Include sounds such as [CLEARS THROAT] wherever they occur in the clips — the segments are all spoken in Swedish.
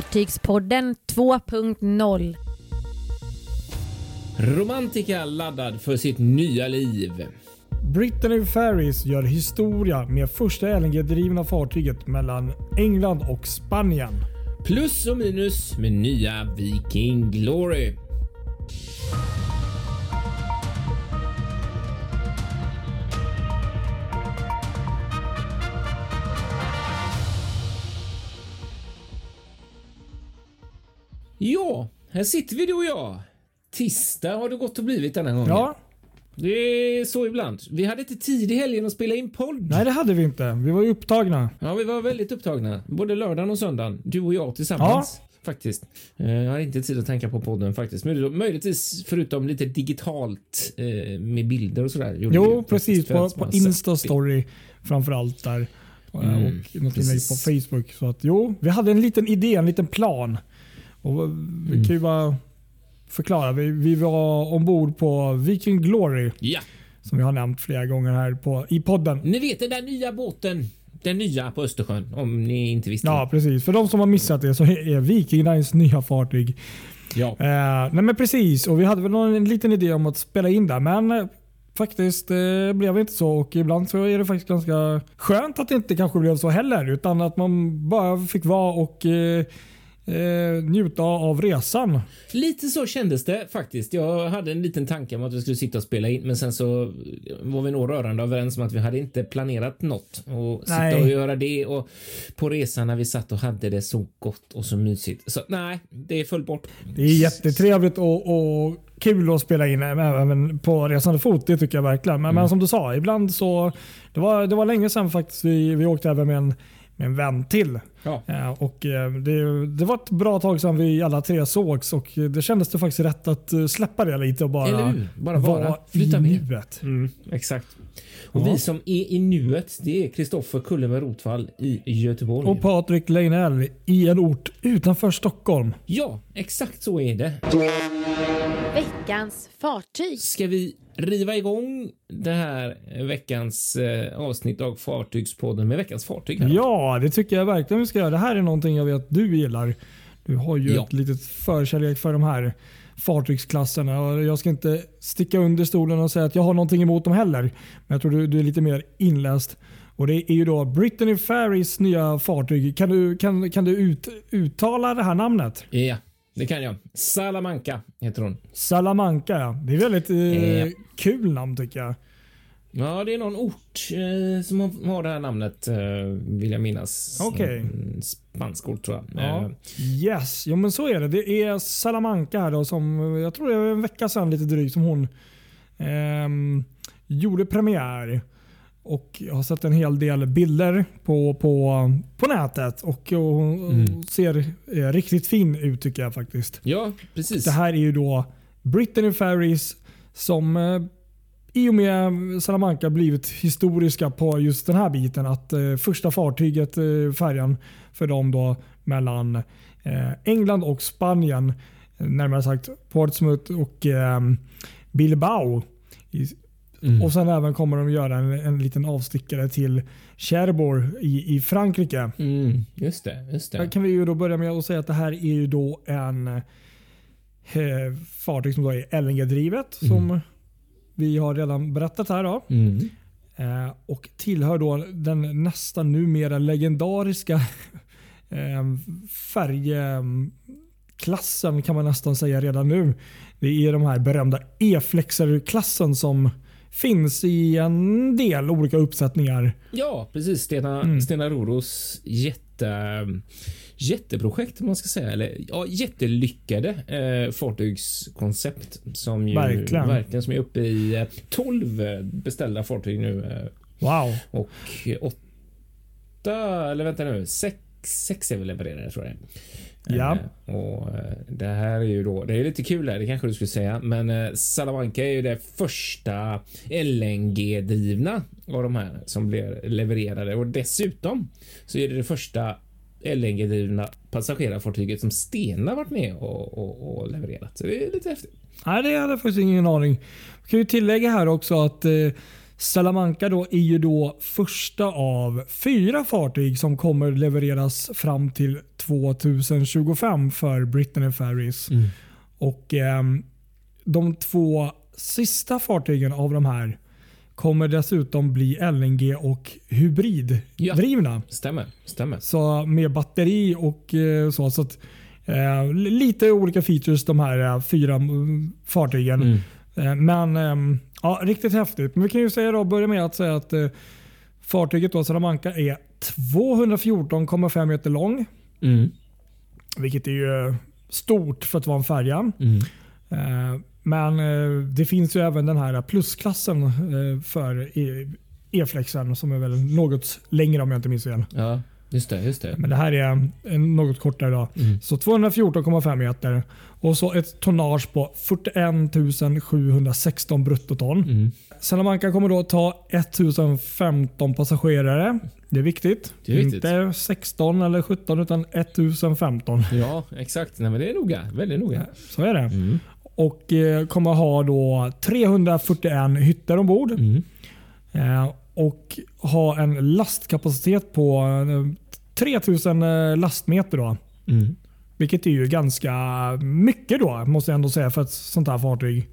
Fartygspodden 2.0 Romantika laddad för sitt nya liv. Brittany Ferries gör historia med första LNG-drivna fartyget mellan England och Spanien. Plus och minus med nya Viking Glory. Ja, här sitter vi du och jag. Tisdag har det gått och blivit denna gången. Ja, Det är så ibland. Vi hade inte tid i helgen att spela in podd. nej det hade vi inte. Vi var ju upptagna. Ja, vi var väldigt upptagna. Både lördagen och söndagen. Du och jag tillsammans. Faktiskt. Eh, Jag har inte tid att tänka på podden faktiskt. Men möjligtvis förutom lite digitalt eh, med bilder och sådär. Jo, precis. På, på Insta-story framförallt där. Och- Mm, och något inlägg på. Facebook. Så att jo, vi hade en liten idé, en liten plan. Och vi Mm. kan ju bara förklara. Vi, vi var ombord på Viking Glory. Ja, som vi har nämnt flera gånger här på, i podden. ni vet den där nya båten. Den nya på Östersjön om ni inte visste. Ja, precis. För de som har missat det så är Viking Lines nya fartyg. ja. Eh, nej men precis. Och vi hade väl någon, en liten idé om att spela in där. Men eh, faktiskt eh, blev det inte så. Och ibland så är det faktiskt ganska skönt att det inte kanske blev så heller. Utan att man bara fick vara och eh, eh, njuta av resan. Lite så kändes det faktiskt. Jag hade en liten tanke om att vi skulle sitta och spela in, men sen så var vi nog rörande överens om att vi hade inte planerat något och sitta Nej. och göra det och på resan när vi satt och hade det så gott och så mysigt. Så nej, det föll bort. Det är jättetrevligt och, och kul att spela in även på resande fot. Det tycker jag verkligen. Men, men som du sa, ibland så... Det var, det var länge sedan faktiskt vi, vi åkte även med en, med en vän till. Ja, Ja, och eh, det, det var ett bra tag sedan vi alla tre sågs och det kändes det faktiskt rätt att eh, släppa det lite och bara? Bara vara. Flytta i med. nuet. Mm, exakt. Och Ja. vi som är i nuet, det är Kristoffer Kulleberg Rotvall i Göteborg. Och Patrik Leinell i en ort utanför Stockholm. Ja, exakt så är det. Veckans fartyg. Ska vi riva igång det här veckans eh, avsnitt av Fartygspodden med veckans fartyg? Här? Ja, det tycker jag verkligen vi ska göra. Det här är någonting jag vet du gillar. Du har ju Ja. ett litet förkärlek för de här fartygsklasserna. Och Jag ska inte sticka under stolen och säga att jag har någonting emot dem heller. Men jag tror du, du är lite mer inläst. Och Det är ju då Brittany Ferries nya fartyg. Kan du, kan, kan du ut, uttala det här namnet? Ja, det kan jag. Salamanca heter hon. Salamanca. ja. Det är väldigt eh, Ja. kul namn tycker jag. Ja, det är någon ort eh, som har, det här namnet, eh, vill jag minnas. Okej. En Spansk ort tror jag. Ja. Eh, Yes, jo, men så är det. Det är Salamanca här då som, jag tror det är en vecka sedan lite drygt som hon ehm, gjorde premiär. Och jag har sett en hel del bilder på, på, på nätet och, hon Mm. ser eh, riktigt fin ut tycker jag faktiskt. ja, precis. Det här är ju då Brittany Ferries som eh, i och med Salamanca blivit historiska på just den här biten. Att eh, första fartyget, eh, färjan för dem då mellan eh, England och Spanien, eh, närmare sagt Portsmouth och Bilbao. I, Mm. Och sen även kommer de göra en, en liten avstickare till Cherbourg i, i Frankrike. Mm, just det, just det. kan vi ju då börja med att säga att det här är ju då en eh, fartyg som då är LNG-drivet. Som vi har redan berättat här. Då. Mm. Eh, och tillhör då den nästan numera legendariska [LAUGHS] eh, färgklassen kan man nästan säga redan nu. Det är de här berömda E-flexer-klassen som finns i en del olika uppsättningar. Ja, precis. Stena, Mm. Stena Roros jätte, jätteprojekt man ska säga. Eller ja, jättelyckade eh, fartygskoncept som ju Verkligen. verkligen som är uppe i eh, 12 eh, beställda fartyg nu. Eh, Wow. och åtta, eller vänta nu, sex, sex är väl levererade tror jag. Ja. Eh, och eh, det här är ju då, det är lite kul här, det kanske du skulle säga, men eh, Salamanca är ju det första LNG-drivna av de här som blir levererade och dessutom så är det det första LNG-drivna passagerarfartyget som Stena varit med och, och, och levererat. Så det är lite häftigt. Nej, det hade jag faktiskt ingen aning. Jag kan ju tillägga här också att eh, Salamanca då är ju då första av fyra fartyg som kommer levereras fram till 2025 för Brittany Ferries. Och ehm, De två sista fartygen av de här kommer dessutom bli LNG och hybriddrivna. Stämmer, stämmer. Så med batteri och eh, så. så att, eh, lite olika features de här eh, fyra mm, fartygen. Mm. Eh, men ehm, ja, riktigt häftigt. Men vi kan ju säga då, börja med att säga att eh, fartyget då, Salamanca är 214,5 meter lång. Mm. Vilket är ju eh, stort för att vara en färja. Mm. Eh, Men eh, det finns ju även den här plusklassen eh, för E- E-flexen som är väl något längre om jag inte minns fel. Ja, just det. Just det. Men det här är något kortare. Då. Mm. Så 214,5 meter och så ett tonnage på 41 716 bruttoton. Mm. Salamanca kommer då ta 1015 passagerare. Det är viktigt. Det är viktigt. Inte 16 eller 17 utan 1015. Ja, exakt. Nej, men det är noga. Väldigt noga. Så är det. Mm. Och eh, kommer ha då 341 hytter ombord. Mm. Eh, och ha en lastkapacitet på eh, 3000 eh, lastmeter. Då. Mm. Vilket är ju ganska mycket då, måste jag ändå säga, för ett sånt här fartyg.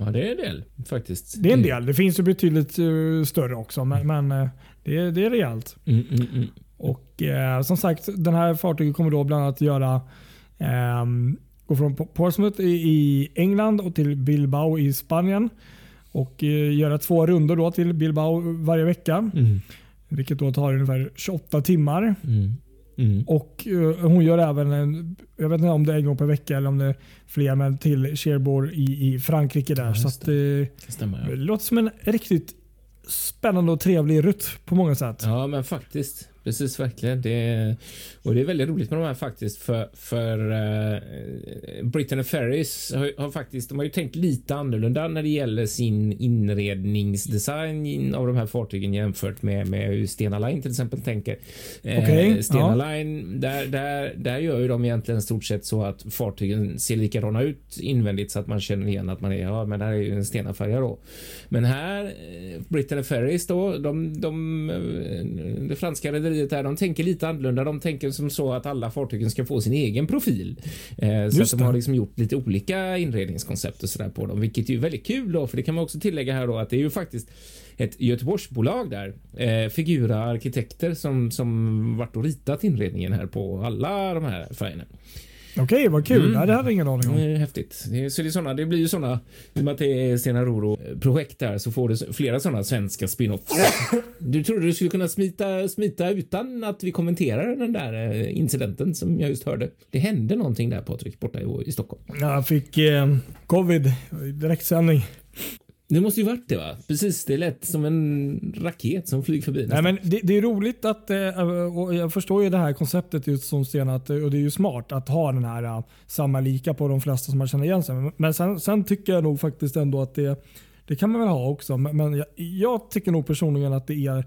Ja, det är en del faktiskt. Det är en del. Det finns ju betydligt eh, större också, men, men eh, det, är, det är rejält. Mm, mm, mm. Och eh, som sagt, den här fartyget kommer då bland annat göra ehm, gå från Portsmouth i, i England och till Bilbao i Spanien. Och eh, göra två rundor då till Bilbao varje vecka. Mm. Vilket då tar ungefär 28 timmar. Mm. Mm. Och eh, Hon gör även, en, jag vet inte om det är en gång per vecka eller om det är fler, men till Cherbourg i, i Frankrike. där. Ja, så att, eh, Det stämmer. det Ja. låter som en riktigt spännande och trevlig rutt på många sätt. ja, men faktiskt. Precis, verkligen. Det, och det är väldigt roligt med de här faktiskt för, för uh, Britain Ferries har, har faktiskt, de har ju tänkt lite annorlunda när det gäller sin inredningsdesign in- av de här fartygen jämfört med, med hur Stena Line till exempel tänker. Eh, Okej, Stena ja. Line, där, där, där gör ju de egentligen stort sett så att fartygen ser likadana ut invändigt så att man känner igen att man är, ja men det här är ju en Stena-färja då. Men här, eh, Britain Ferries då, de, de, eh, det franska rederiet här, de tänker lite annorlunda. De tänker som så att alla fartygen ska få sin egen profil. Eh, så att de har liksom gjort lite olika inredningskoncept och sådär på dem, vilket är väldigt kul då, för det kan man också tillägga här då att det är ju faktiskt ett Göteborgsbolag där, eh, Figura Arkitekter som, som varit och ritat inredningen här på alla de här färgerna. Okej, vad kul. Mm. Nej, det hade jag ingen aning om. Det är häftigt. Det, är, så det, är såna, det blir ju såna, i och med att det är Stena Roro-projekt där så får du flera såna svenska spin-offs. Du trodde du skulle kunna smita, smita utan att vi kommenterar den där eh, incidenten som jag just hörde. Det hände någonting där Patrik, borta i, i Stockholm. Jag fick eh, covid i direktsändning. Det måste ju varit det va? Precis, det lät som en raket som flyger förbi. Nej, men det, det är roligt att, eh, och jag förstår ju det här konceptet just som Sten, att, och det är ju smart att ha den här eh, samma lika på de flesta som man känner igen sig. Men- Men sen, sen tycker jag nog faktiskt ändå att det, det kan man väl ha också. Men, men jag, jag tycker nog personligen att det är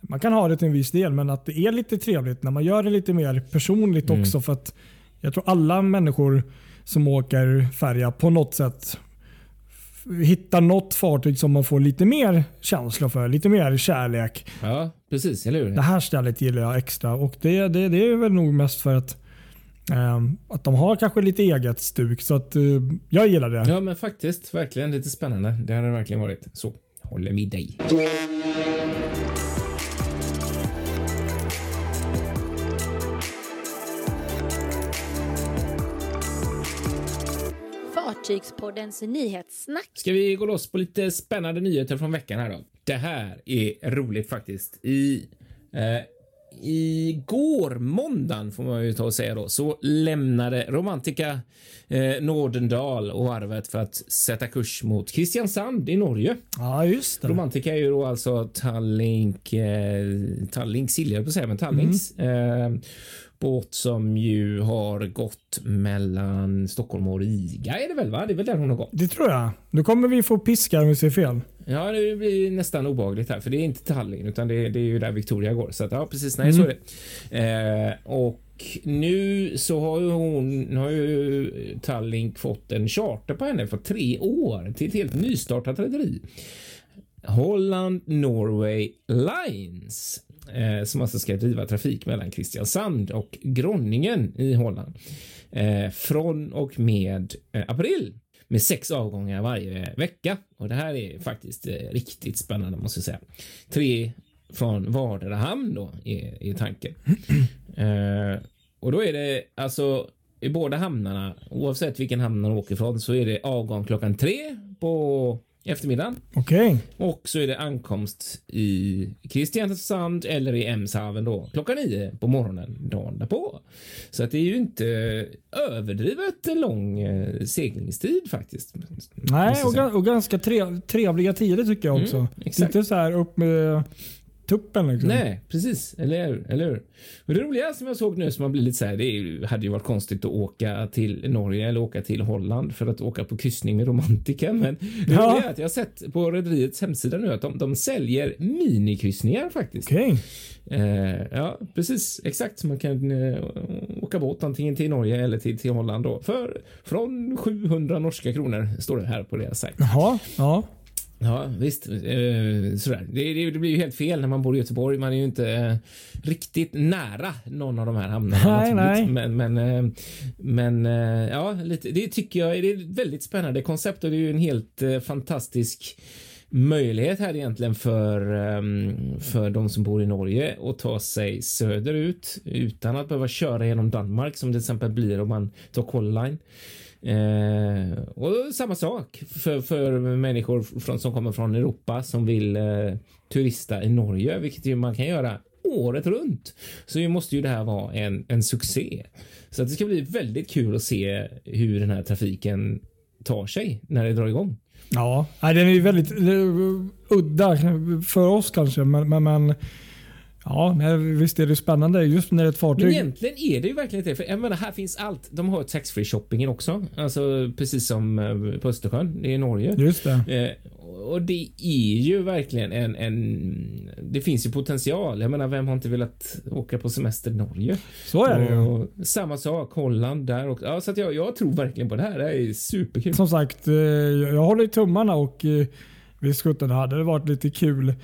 man kan ha det till en viss del, men att det är lite trevligt när man gör det lite mer personligt Mm. också. För att Jag tror alla människor som åker färja på något sätt hittar något fartyg som man får lite mer känsla för, lite mer kärlek. Ja, precis, eller hur? Det här stället gillar jag extra och det, det, det är väl nog mest för att, ehm, att de har kanske lite eget stuk. Så att eh, jag gillar det. Ja, men faktiskt, verkligen lite spännande. Det har det verkligen varit. Så, håller med dig. Fartygspoddens nyhetssnack. Ska vi gå loss på lite spännande nyheter från veckan här då? Det här är roligt faktiskt. I eh, Igår, måndagen får man ju ta och säga då, så lämnade Romantica eh, Nordendal och varvet för att sätta kurs mot Kristiansand i Norge. Ja, just det. Romantica är ju då alltså Tallink, eh, Tallink Silja på att säga, men Tallinks eh, båt som ju har gått mellan Stockholm och Riga är det väl? va? Det är väl där hon har gått? Det tror jag. Nu kommer vi få piska om vi ser fel. Ja, det blir nästan obehagligt här, för det är inte Tallinn utan det, det är ju där Victoria går. Så att, ja, precis. Nej, så är det. Eh, och nu så har ju hon, har ju Tallink fått en charter på henne för tre år till ett helt nystartat rederi. Holland Norway Lines eh, som alltså ska driva trafik mellan Kristiansand och Groningen i Holland eh, från och med eh, april med sex avgångar varje vecka. Och det här är faktiskt eh, riktigt spännande måste jag säga. Tre från vardera hamn då är, är tanken. Eh, och då är det alltså i båda hamnarna, oavsett vilken hamn man åker från så är det avgång klockan tre på eftermiddagen. Okej. Och så är det ankomst i Kristiansand eller i Emshaven då klockan nio på morgonen dagen därpå. Så att det är ju inte överdrivet lång eh, seglingstid faktiskt. Nej, och, ga- och ganska tre, trevliga tider tycker jag också. Mm, exakt. Inte så här upp med tuppen liksom. Nej, precis. Eller hur? Eller hur? Men det roliga som jag såg nu som har blivit så här, det är hade ju varit konstigt att åka till Norge eller åka till Holland för att åka på kryssning med romantika. Men det Ja. roliga är att jag har sett på rederiets hemsida nu att de, de säljer minikryssningar faktiskt. Okej. Eh, ja, precis. Exakt. Så man kan eh, åka båt antingen till Norge eller till, till Holland då. För från 700 norska kronor står det här på deras sajt. Jaha. Ja. Ja, visst. Eh, sådär. Det, det, blir ju helt fel när man bor i Göteborg. Man är ju inte eh, riktigt nära någon av de här hamnarna. Nej, nej. Men, men, eh, men ja, lite, det tycker jag är ett väldigt spännande koncept och det är ju en helt fantastisk möjlighet här egentligen för, ehm, för de som bor i Norge att ta sig söderut utan att behöva köra genom Danmark som det till exempel blir om man tar Color Line. Eh, och samma sak för, för människor från, som kommer från Europa som vill eh, turista i Norge, vilket ju man kan göra året runt. Så ju måste ju det här vara en, en succé. Så att det ska bli väldigt kul att se hur den här trafiken tar sig när det drar igång. Ja, den är ju väldigt eh, udda för oss kanske. Men, men, men ja, nej, visst är det spännande just när det är ett fartyg. Men egentligen är det ju verkligen det. För jag menar, här finns allt. De har taxfree shoppingen också, alltså precis som eh, på Östersjön. Det är i Norge. Just det. Eh, och det är ju verkligen en, en... Det finns ju potential. Jag menar, vem har inte velat åka på semester i Norge? Så är det ju. Och samma sak, Holland där också. Ja, så att jag, jag tror verkligen på det här. Det här är superkul. Som sagt, eh, jag håller i tummarna och eh, visst sjutton hade det varit lite kul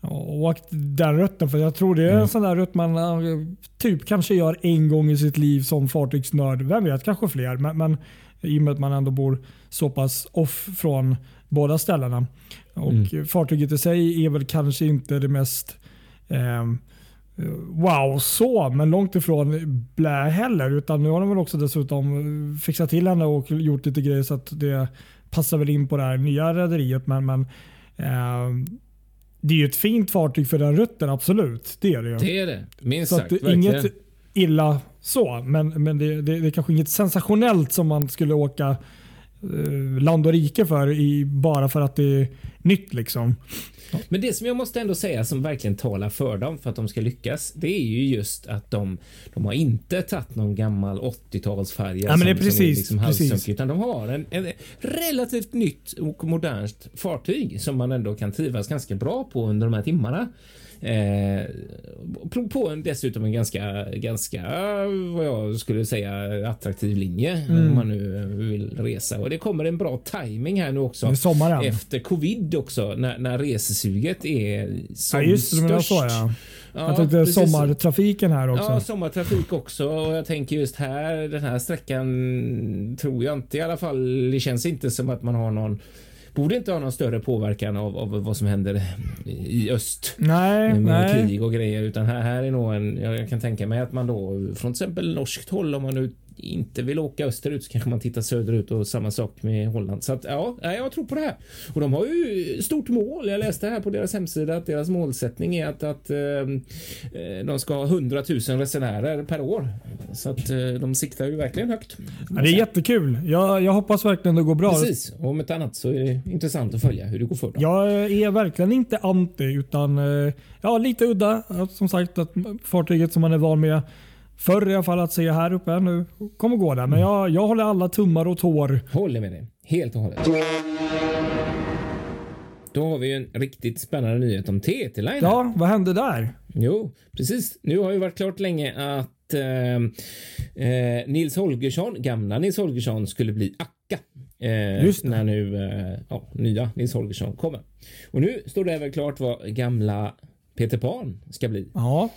att åka den rutten. För jag tror det är en sån där rutt man eh, typ kanske gör en gång i sitt liv som fartygsnörd. Vem vet, kanske fler. Men, men i och med att man ändå bor så pass off från båda ställena. Och Mm. fartyget i sig är väl kanske inte det mest ehm, wow så, men långt ifrån blä heller. Utan nu har de väl också dessutom eh, fixat till henne och gjort lite grejer så att det passar väl in på det här nya rederiet. Men, men ehm, det är ju ett fint fartyg för den rutten, absolut. Det är det ju. Det är det. Minst så sagt. att inget illa så, men, men det, det, det är kanske inget sensationellt som man skulle åka land och rike för i, bara för att det är nytt. liksom. Men det som jag måste ändå säga som verkligen talar för dem för att de ska lyckas. Det är ju just att de, de har inte tagit någon gammal 80-talsfärja Ja, men det är som, precis, som är liksom precis. utan de har en, en relativt nytt och modernt fartyg som man ändå kan trivas ganska bra på under de här timmarna. Eh, på- en, dessutom en ganska, ganska eh, vad jag skulle säga attraktiv linje Mm. om man nu vill resa och det kommer en bra timing här nu också sommaren. efter covid också när, när resesuget är som Ja, just störst. så ja. Ja, jag tänkte precis. sommartrafiken här också. Ja, sommartrafik också och jag tänker just här, den här sträckan tror jag inte i alla fall. Det känns inte som att man har någon Borde inte ha någon större påverkan av, av vad som händer i öst nej, med nej. krig och grejer utan här, här är nog en. Jag kan tänka mig att man då från till exempel norskt håll om man nu inte vill åka österut så kanske man tittar söderut och samma sak med Holland. Så att ja, jag tror på det här. Och de har ju stort mål. Jag läste här på deras hemsida att deras målsättning är att, att eh, eh, de ska ha 100 000 resenärer per år. Så att eh, de siktar ju verkligen högt. Ja, det är jättekul. Jag, jag hoppas verkligen det går bra. Precis, och om ett annat så är det intressant att följa hur det går för dem. Jag är verkligen inte anti utan eh, ja, lite udda. Som sagt att fartyget som man är van med förr i alla fall att se här uppe nu kommer gå där. Men jag, jag håller alla tummar och tår. Håller med dig. Helt och hållet. Då har vi en riktigt spännande nyhet om TT Line. Ja, vad hände där? Jo, precis. Nu har ju varit klart länge att eh, eh, Nils Holgersson, gamla Nils Holgersson, skulle bli Akka. Eh, Just det. när nu eh, ja, nya Nils Holgersson kommer. Och nu står det väl klart vad gamla Peter Pan ska bli. Ja,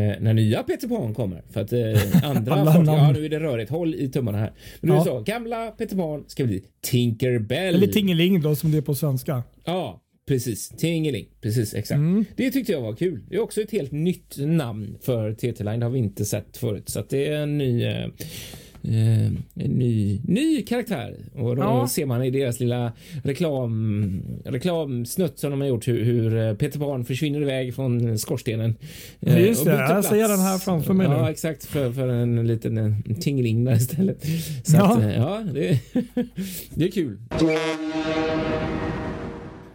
när nya Peter Pan kommer. För att eh, [LAUGHS] andra folk, ja, nu är det rörigt. Håll i tummarna här. Men nu Ja. är det så. Gamla Peter Pan ska bli Tinkerbell. eller Tingeling då som det är på svenska. Ja, precis. Tingeling. Precis, exakt. Mm. Det tyckte jag var kul. Det är också ett helt nytt namn för TT Line. Det har vi inte sett förut. Så att det är en ny, eh, eh, en ny, ny karaktär. Och då Ja. ser man i deras lilla reklam, reklamsnutt som de har gjort hur, hur eh, Peter Pan försvinner iväg från skorstenen. eh, Just det, jag ser den här framför mig Ja, nu. exakt. För, för en liten eh, tingeling där istället. Så Ja. att, eh, ja, det, [LAUGHS] det är kul.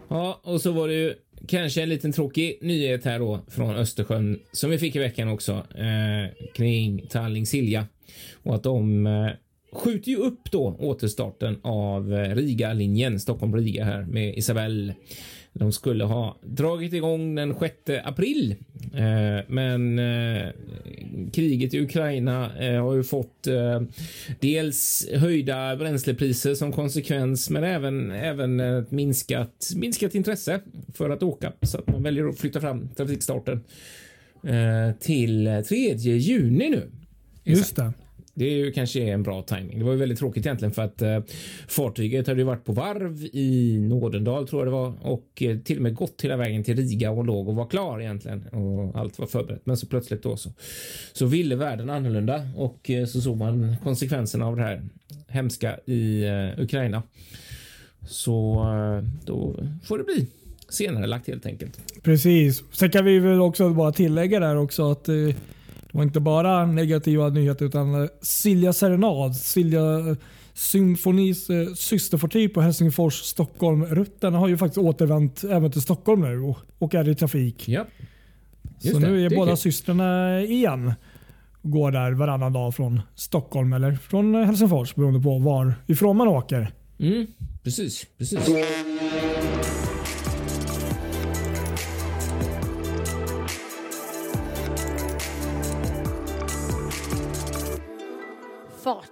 Ja, och så var det ju kanske en liten tråkig nyhet här då från Östersjön som vi fick i veckan också eh, kring Tallinn Silja och att de eh, skjuter ju upp då återstarten av eh, Riga-linjen Stockholm-Riga här med Isabelle. De skulle ha dragit igång den 6 april, eh, men kriget i Ukraina har ju fått dels höjda bränslepriser som konsekvens, men även även ett minskat minskat intresse för att åka så att man väljer att flytta fram trafikstarten till 3 juni nu. Just det. Det är ju kanske en bra timing. Det var ju väldigt tråkigt egentligen för att eh, fartyget hade ju varit på varv i Nådendal tror jag det var och eh, till och med gått hela vägen till Riga och låg och var klar egentligen och allt var förberett. Men så plötsligt då så, så ville världen annorlunda och eh, så såg man konsekvenserna av det här hemska i eh, Ukraina. Så eh, då får det bli senare lagt helt enkelt. Precis. Sen kan vi väl också bara tillägga där också att eh, det var inte bara negativa nyheter utan eh, Silja Serenad, Silja eh, Symfonis eh, systerfartyg på Helsingfors-Stockholm-rutten har ju faktiskt återvänt även till Stockholm nu och, och är i trafik. Ja, Just Så det, nu är båda kul. systrarna igen. Går där varannan dag från Stockholm eller från Helsingfors beroende på var ifrån man åker. mm, precis, precis.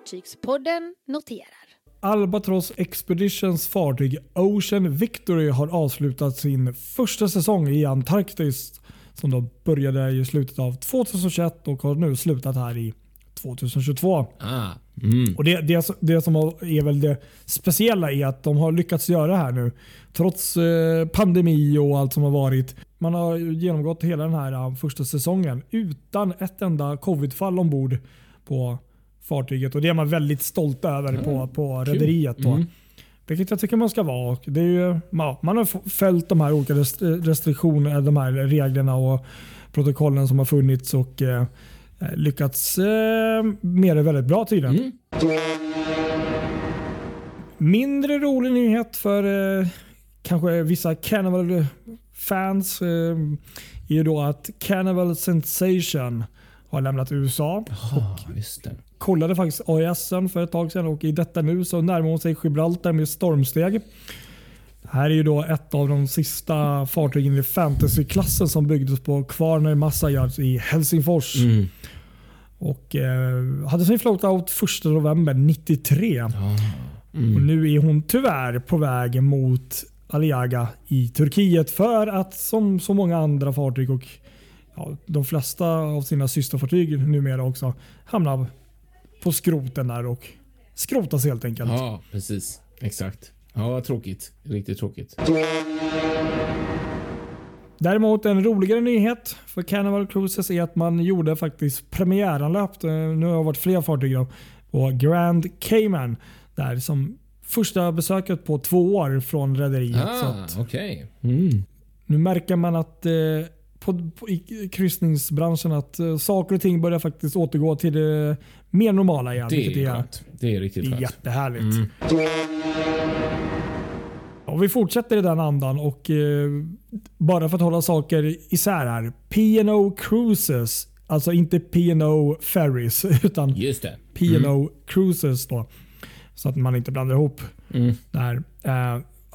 Fartygspodden noterar. Albatross Expeditions fartyg Ocean Victory har avslutat sin första säsong i Antarktis som då började i slutet av 2021 och har nu slutat här i 2022. Ah, mm. Och det, det, det som är väl det speciella är att de har lyckats göra det här nu. Trots eh, pandemi och allt som har varit. Man har ju genomgått hela den här eh, första säsongen utan ett enda covidfall ombord på fartyget. Och Det är man väldigt stolt över på, på rederiet. Mm. Vilket jag tycker man ska vara. Och Det är ju, man har följt de här olika rest- restriktionerna, de här reglerna och protokollen som har funnits och eh, lyckats eh, med det väldigt bra tydligen. Mm. Mindre rolig nyhet för eh, kanske vissa Carnival-fans eh, är ju då att Carnival Sensation har lämnat USA. Ah, just det. Kollade faktiskt AISen för ett tag sedan och i detta nu så närmar hon sig Gibraltar med stormsteg. Här är ju då ett av de sista fartygen i fantasyklassen som byggdes på Kvarner Massa Yards i Helsingfors. Mm. Och eh, hade sin floatout 1 november 93. Ah. Och Mm. nu är hon tyvärr på väg mot Aliaga i Turkiet för att som så många andra fartyg och ja, de flesta av sina systerfartyg numera också hamna på skroten där och skrotas helt enkelt. Ja, precis. Exakt. Ja, tråkigt. Riktigt tråkigt. Däremot en roligare nyhet för Carnival Cruises är att man gjorde faktiskt premiäranlöp. eh, Nu har det varit fler fartyg då, på Grand Cayman. Där som första besöket på två år från rederiet. Ah, okej. Mm. Nu märker man att eh, på, på, i kryssningsbranschen att eh, saker och ting börjar faktiskt återgå till det mer normala igen. Det är är. Det är riktigt skönt. jättehärligt. Mm. Och vi fortsätter i den andan och eh, bara för att hålla saker isär här. P&O Cruises, alltså inte P&O Ferries [LAUGHS] utan Just det. P&O Cruises då. Så att man inte blandar ihop Mm. det här.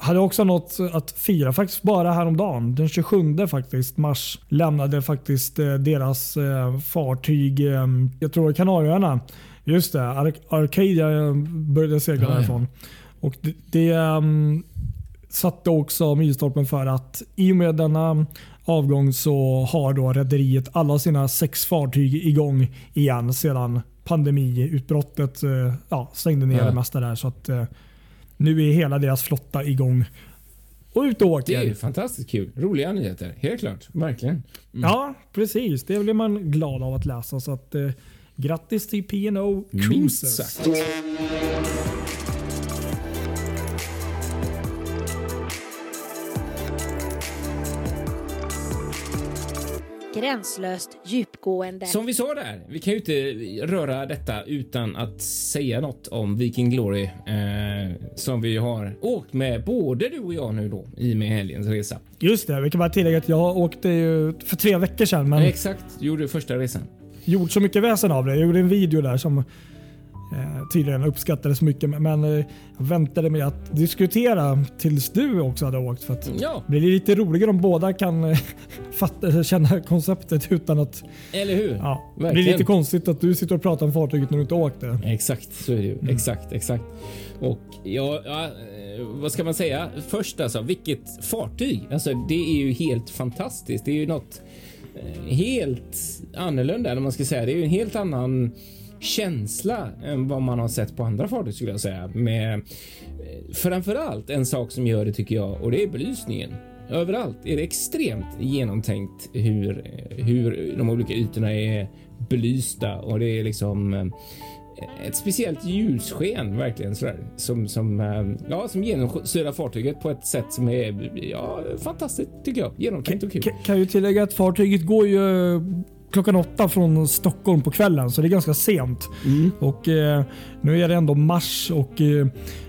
Hade också något att fira faktiskt bara häromdagen. Den 27 faktiskt mars lämnade faktiskt eh, deras eh, fartyg, eh, jag tror Kanarieöarna. Just det, Ar- Arcadia började segla Ja, ja. därifrån. Och det, det um, satte också milstolpen för att i och med denna avgång så har då rederiet alla sina sex fartyg igång igen sedan pandemiutbrottet ja, stängde ner Ja. det mesta där. Så att nu är hela deras flotta igång och ute och Det är ju åker. fantastiskt kul. Roliga nyheter. Helt klart. Verkligen. Ja, precis. Det blir man glad av att läsa. Så att, uh, grattis till P&O Minst Cruises. sagt. Gränslöst djupgående. Som vi sa där, vi kan ju inte röra detta utan att säga något om Viking Glory eh, som vi har åkt med både du och jag nu då i och med helgens resa. Just det, vi kan bara tillägga att jag åkte ju för tre veckor sedan men Exakt, gjorde första resan. gjort så mycket väsen av det. Jag gjorde en video där som eh, tydligen uppskattades mycket men eh, jag väntade med att diskutera tills du också hade åkt. För att Ja, det blir lite roligare om båda kan eh, [LAUGHS] fatta, känna konceptet utan att... eller hur? Ja, det blir Verkligen. lite konstigt att du sitter och pratar om fartyget när du inte åkte. Exakt, så är det ju. Exakt, exakt. Och ja, ja, vad ska man säga? Först alltså, vilket fartyg? Alltså, det är ju helt fantastiskt. Det är ju något helt annorlunda, eller man ska säga. Det är ju en helt annan känsla än vad man har sett på andra fartyg skulle jag säga. Med eh, framförallt en sak som gör det tycker jag och det är belysningen. Överallt är det extremt genomtänkt hur, hur de olika ytorna är belysta och det är liksom eh, ett speciellt ljussken verkligen sådär som som eh, ja, som genomsyrar fartyget på ett sätt som är ja, fantastiskt tycker jag. Genomtänkt och kul. K- kan ju tillägga att fartyget går ju eh, klockan åtta från Stockholm på kvällen så det är ganska sent. Mm. Och eh, Nu är det ändå mars och eh,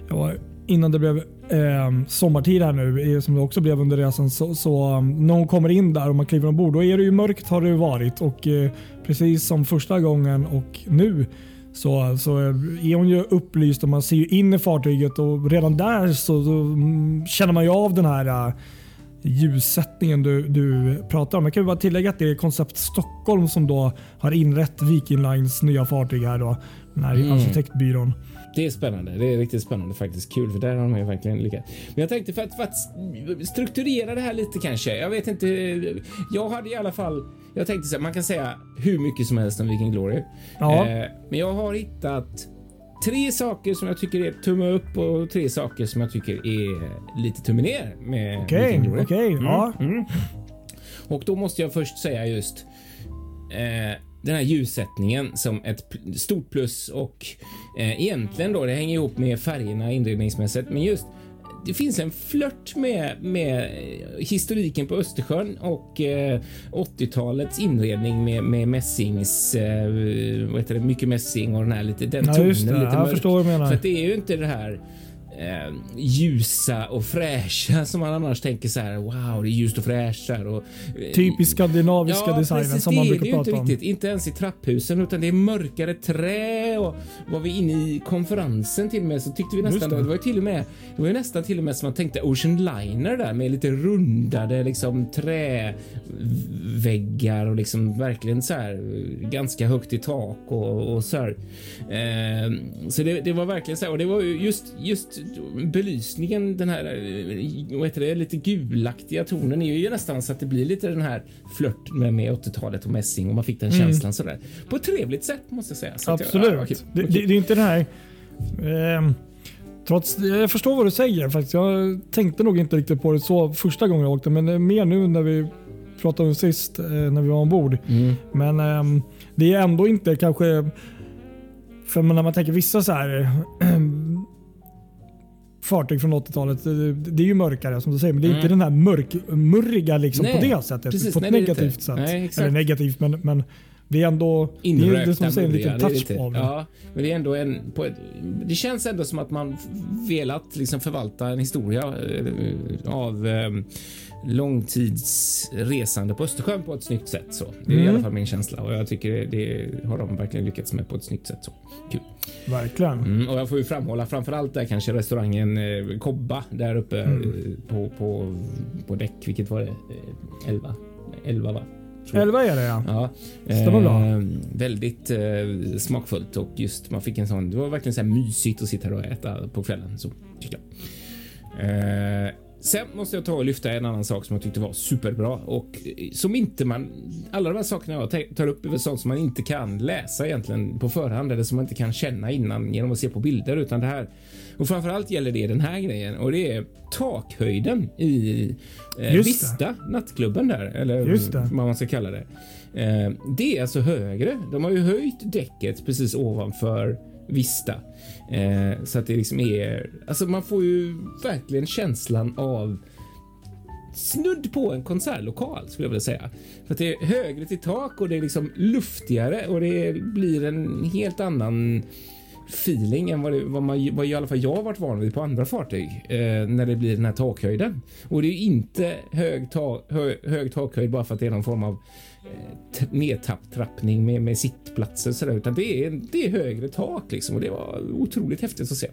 ja, innan det blev eh, sommartid här nu, eh, som det också blev under resan, så, så um, när hon kommer in där och man kliver ombord, då är det ju mörkt har det varit. Och eh, Precis som första gången och nu så, så är hon ju upplyst och man ser ju in i fartyget och redan där så, så mm, känner man ju av den här eh, ljussättningen du, du pratar om. Jag kan bara tillägga att det är Koncept Stockholm som då har inrett Viking Lines nya fartyg här då. Den här Mm. arkitektbyrån. Det är spännande. Det är riktigt spännande faktiskt. Kul för där har de ju verkligen lyckats. Men jag tänkte för att, för att strukturera det här lite kanske. Jag vet inte. Jag hade i alla fall. Jag tänkte så här, man kan säga hur mycket som helst om Viking Glory. Ja. Eh, men jag har hittat tre saker som jag tycker är tumme upp och tre saker som jag tycker är lite tumme ner Okej, Viking Glory. okej. Mm, ja. mm. Och då måste jag först säga just eh, den här ljussättningen som ett stort plus och eh, egentligen då det hänger ihop med färgerna inredningsmässigt men just det finns en flört med, med historiken på Östersjön och eh, 80-talets inredning med, med mässings, eh, vad heter det, mycket mässing och den här lite, den Ja, tonen lite Jag mörk. förstår vad du menar. För det är ju inte det här eh, ljusa och fräscha som man annars tänker så här. Wow, det är ljust och fräscht och eh, Typisk skandinaviska designen precis, som man det är brukar det ju inte prata om. riktigt. Inte ens i trapphusen utan det är mörkare trä och var vi inne i konferensen till och med så tyckte vi nästan det. det. var ju till och med det var ju nästan till och med som man tänkte Ocean Liner där med lite rundade liksom träväggar och liksom verkligen så här ganska högt i tak och, och så här. Eh, så det, det var verkligen så här och det var ju just just belysningen den här eh, vad heter det lite gulaktiga tonen är ju nästan så att det blir lite den här flört med, med 80-talet och mässing och man fick den Mm. känslan så där på ett trevligt sätt måste jag säga. Så att jag- Absolut. ja, okej, det, det, det är inte det här... ehm, trots, jag förstår vad du säger faktiskt. Jag tänkte nog inte riktigt på det så första gången jag åkte, men mer nu när vi pratade om sist eh, när vi var ombord. Mm. Men ehm, det är ändå inte kanske... För när man tänker vissa så här [CLEARS THROAT] fartyg från 80-talet, det, är ju mörkare som du säger, men det är Mm. inte den här mörk, murriga liksom Nej, på det sättet. precis. på ett Nej, är negativt sätt. Nej. Eller negativt, men, men det är ändå det är Inrökta det som säger en liten det är touch lite- av det. Ja, men det är ändå en... På ett, det känns ändå som att man velat liksom förvalta en historia eh, av eh, långtidsresande på Östersjön på ett snyggt sätt. Så. Det är i Mm. alla fall min känsla och jag tycker det, det har de verkligen lyckats med på ett snyggt sätt. Så. Kul. Verkligen. Mm, och jag får ju framhålla framförallt där kanske restaurangen eh, Kobba där uppe Mm. eh, på, på, på däck. Vilket var det? Eh, 11? 11 va? tror jag. 11 är det ja. Ja, Stämmer bra. väldigt eh, smakfullt och just man fick en sån. Det var verkligen så här mysigt att sitta här och äta på kvällen. Så tycker jag. Eh, sen måste jag ta och lyfta en annan sak som jag tyckte var superbra och eh, som inte man. Alla de här sakerna jag tar- upp är väl sånt som man inte kan läsa egentligen på förhand eller som man inte kan känna innan genom att se på bilder utan det här. Och framförallt gäller det den här grejen och det är takhöjden i eh. Vista nattklubben där eller vad man ska kalla det. Eh, det är alltså högre. De har ju höjt däcket precis ovanför Vista. Eh, så att det liksom är... Alltså man får ju verkligen känslan av snudd på en konsertlokal skulle jag vilja säga. För att det är högre till tak och det är liksom luftigare och det blir en helt annan feeling än vad, det, vad, man, vad i alla fall jag har varit van vid på andra fartyg eh, när det blir den här takhöjden. Och det är inte hög, ta, hö, hög takhöjd bara för att det är någon form av nedtrappning med, med sittplatser och sådär, utan det är, det är högre tak liksom och det var otroligt häftigt att se.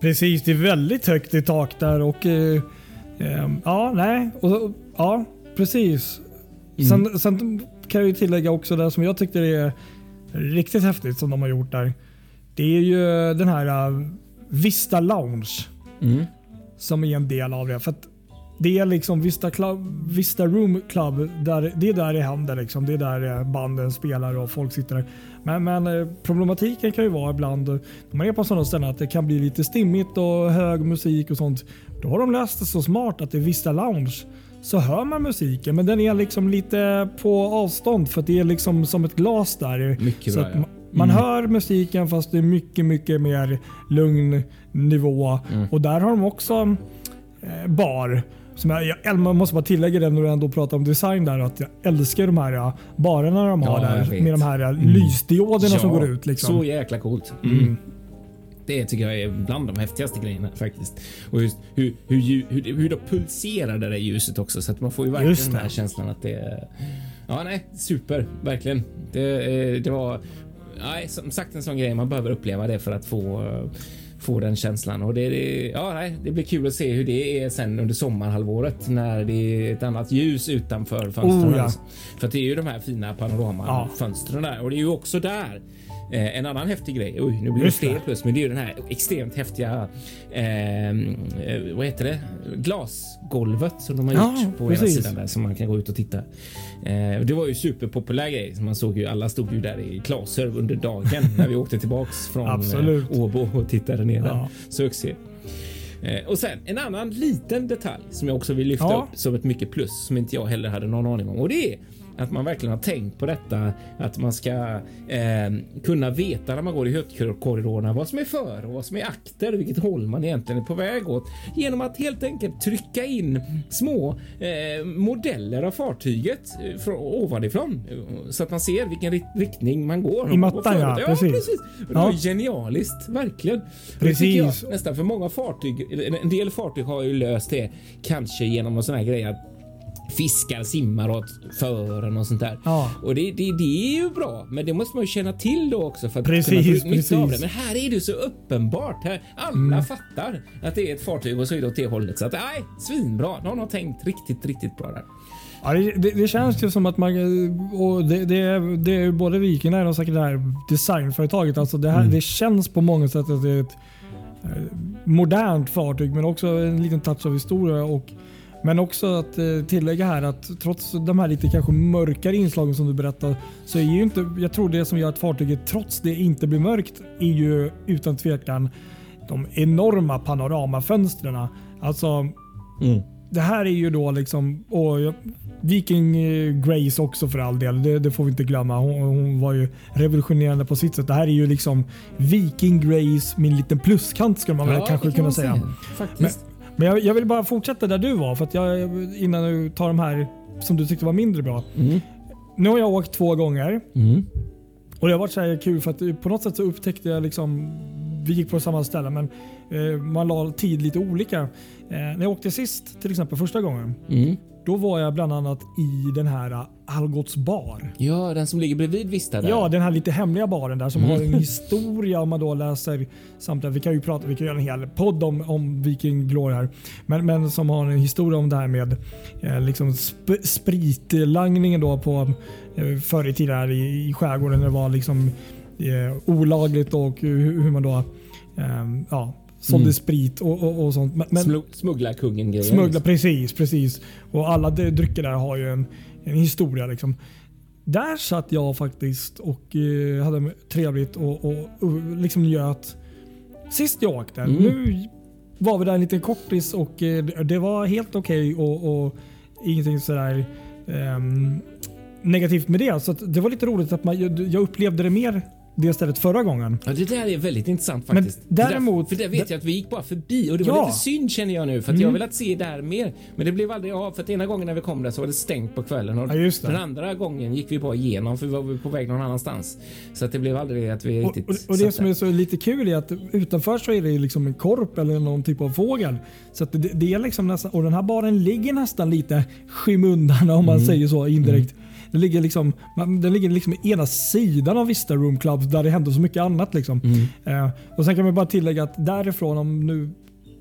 Precis, det är väldigt högt i tak där och eh, eh, ja, nej. Och, ja, precis. Sen, sen kan jag ju tillägga också det som jag tyckte är riktigt häftigt som de har gjort där. Det är ju den här eh, Vista Lounge Mm. som är en del av det. För att det är liksom Vista, Club, Vista Room Club. Där, det är där det händer. Liksom. Det är där eh, banden spelar och folk sitter där. Men, men eh, problematiken kan ju vara ibland när man är på sådana ställen att det kan bli lite stimmigt och hög musik och sånt. Då har de löst det så smart att är Vista Lounge så hör man musiken men den är liksom lite på avstånd för att det är liksom som ett glas där. Mycket så bra, ja. ma- Man hör musiken fast det är mycket, mycket mer lugn nivå. Mm. Och där har de också eh, bar. Som jag, jag, måste bara tillägga det när du ändå pratar om design där. Att jag älskar de här barerna de har Ja, där. Med de här mm. lysdioderna som Ja, går ut. Liksom. Så jäkla coolt. Mm. Det tycker jag är bland de häftigaste grejerna faktiskt. Och just hur, hur, hur, hur det pulserar det där ljuset också så att man får ju verkligen Just den här känslan att det är... Ja, nej, super, verkligen. Det, eh, det var... Nej, som sagt en sån grej man behöver uppleva det för att få få den känslan och det, det, ja, nej, det blir kul att se hur det är sen under sommarhalvåret när det är ett annat ljus utanför fönstren. Oh, ja. För det är ju de här fina Ja. panoramafönstren där och det är ju också där Eh, en annan häftig grej, oj nu blir det fler plus, men det är ju den här extremt häftiga, eh, eh, vad heter det, glasgolvet som de har Ja, gjort på ena precis. sidan där som man kan gå ut och titta. Eh, det var ju superpopulär grej. Man såg ju alla stod ju där i klasser under dagen [LAUGHS] när vi åkte tillbaks från eh, Åbo och tittade ner där. Ja. Succé. Eh, och sen en annan liten detalj som jag också vill lyfta Ja. upp som ett mycket plus som inte jag heller hade någon aning om och det är att man verkligen har tänkt på detta att man ska eh, kunna veta när man går i högkorridorerna vad som är för och vad som är akter, vilket håll man egentligen är på väg åt genom att helt enkelt trycka in små eh, modeller av fartyget eh, från, ovanifrån så att man ser vilken ri- riktning man går. I mattan, ja, ja, precis. Ja. genialiskt, verkligen. Precis. Jag, nästan för många fartyg, en del fartyg har ju löst det kanske genom någon sån här grej att fiskar simmar åt fören och sånt där. Ja. Och det, det, det är ju bra, men det måste man ju känna till då också för att Precis, kunna nytta av det. precis. Men här är det så uppenbart. Här, alla Mm. fattar att det är ett fartyg och så är det åt det hållet. Så att nej, svinbra. Någon har tänkt riktigt, riktigt bra där. Ja, det, det, det känns ju som att man... Och det, det, är, det är både Viking och säkert det här designföretaget. Alltså det, här, Mm. det känns på många sätt att det är ett eh, modernt fartyg men också en liten touch av historia. Och, men också att eh, tillägga här att trots de här lite kanske mörkare inslagen som du berättar så är ju inte... Jag tror det som gör att fartyget trots det inte blir mörkt är ju utan tvekan de enorma panoramafönstren. Alltså det här är ju då liksom, och Viking eh, Grace också för all del, det, det får vi inte glömma. Hon, hon var ju revolutionerande på sitt sätt. Det här är ju liksom Viking Grace med en liten pluskant skulle man väl Ja, kanske det kan kunna man säga. Faktiskt. Men jag, jag vill bara fortsätta där du var för att jag, innan du tar de här som du tyckte var mindre bra. Mm. Nu har jag åkt två gånger Mm. och det har varit så här kul för att på något sätt så upptäckte jag liksom vi gick på samma ställe men eh, man la tid lite olika. Eh, när jag åkte sist till exempel första gången Mm. Då var jag bland annat i den här uh, Algots bar. Ja, den som ligger bredvid Vista där. Ja, den här lite hemliga baren där som Mm. har en historia om man då läser samtidigt. Vi kan ju prata, vi kan göra en hel podd om, om Viking Glory här. Men, men som har en historia om det här med eh, liksom sp spritlangningen då på eh, förr i tiden här i, i skärgården. när Det var liksom eh, olagligt och hur, hur man då eh, ja, sålde Mm. sprit och, och, och sånt. Men, men, Smu- Smugglarkungen grejer. Smuggla, precis, precis. Och alla drycker där har ju en, en historia. Liksom. Där satt jag faktiskt och eh, hade trevligt och, och, och liksom njöt. Sist jag åkte. Mm. Nu var vi där en liten kortis och eh, det- var helt okej och, och ingenting sådär ehm, negativt med det. Så det var lite roligt att man, jag upplevde det mer det stället förra gången. Ja, det där är väldigt intressant Men faktiskt. däremot- för, där, det vet jag att vi gick bara förbi och det var Ja. lite synd känner jag nu för att jag har velat se där mer. Men det blev aldrig av för att ena gången när vi kom där så var det stängt på kvällen och Ja, den andra gången gick vi bara igenom för vi var på väg någon annanstans. Så att det blev aldrig att vi Och, riktigt och, och det som där. är så lite kul är att utanför så är det liksom en korp eller någon typ av fågel. Så att det, det är liksom nästan, och den här baren ligger nästan lite skymundan om man säger så indirekt. Den ligger, liksom, den ligger liksom i ena sidan av Vista Room Club där det händer så mycket annat. Liksom. Eh, och Sen kan man bara tillägga att därifrån, om, nu,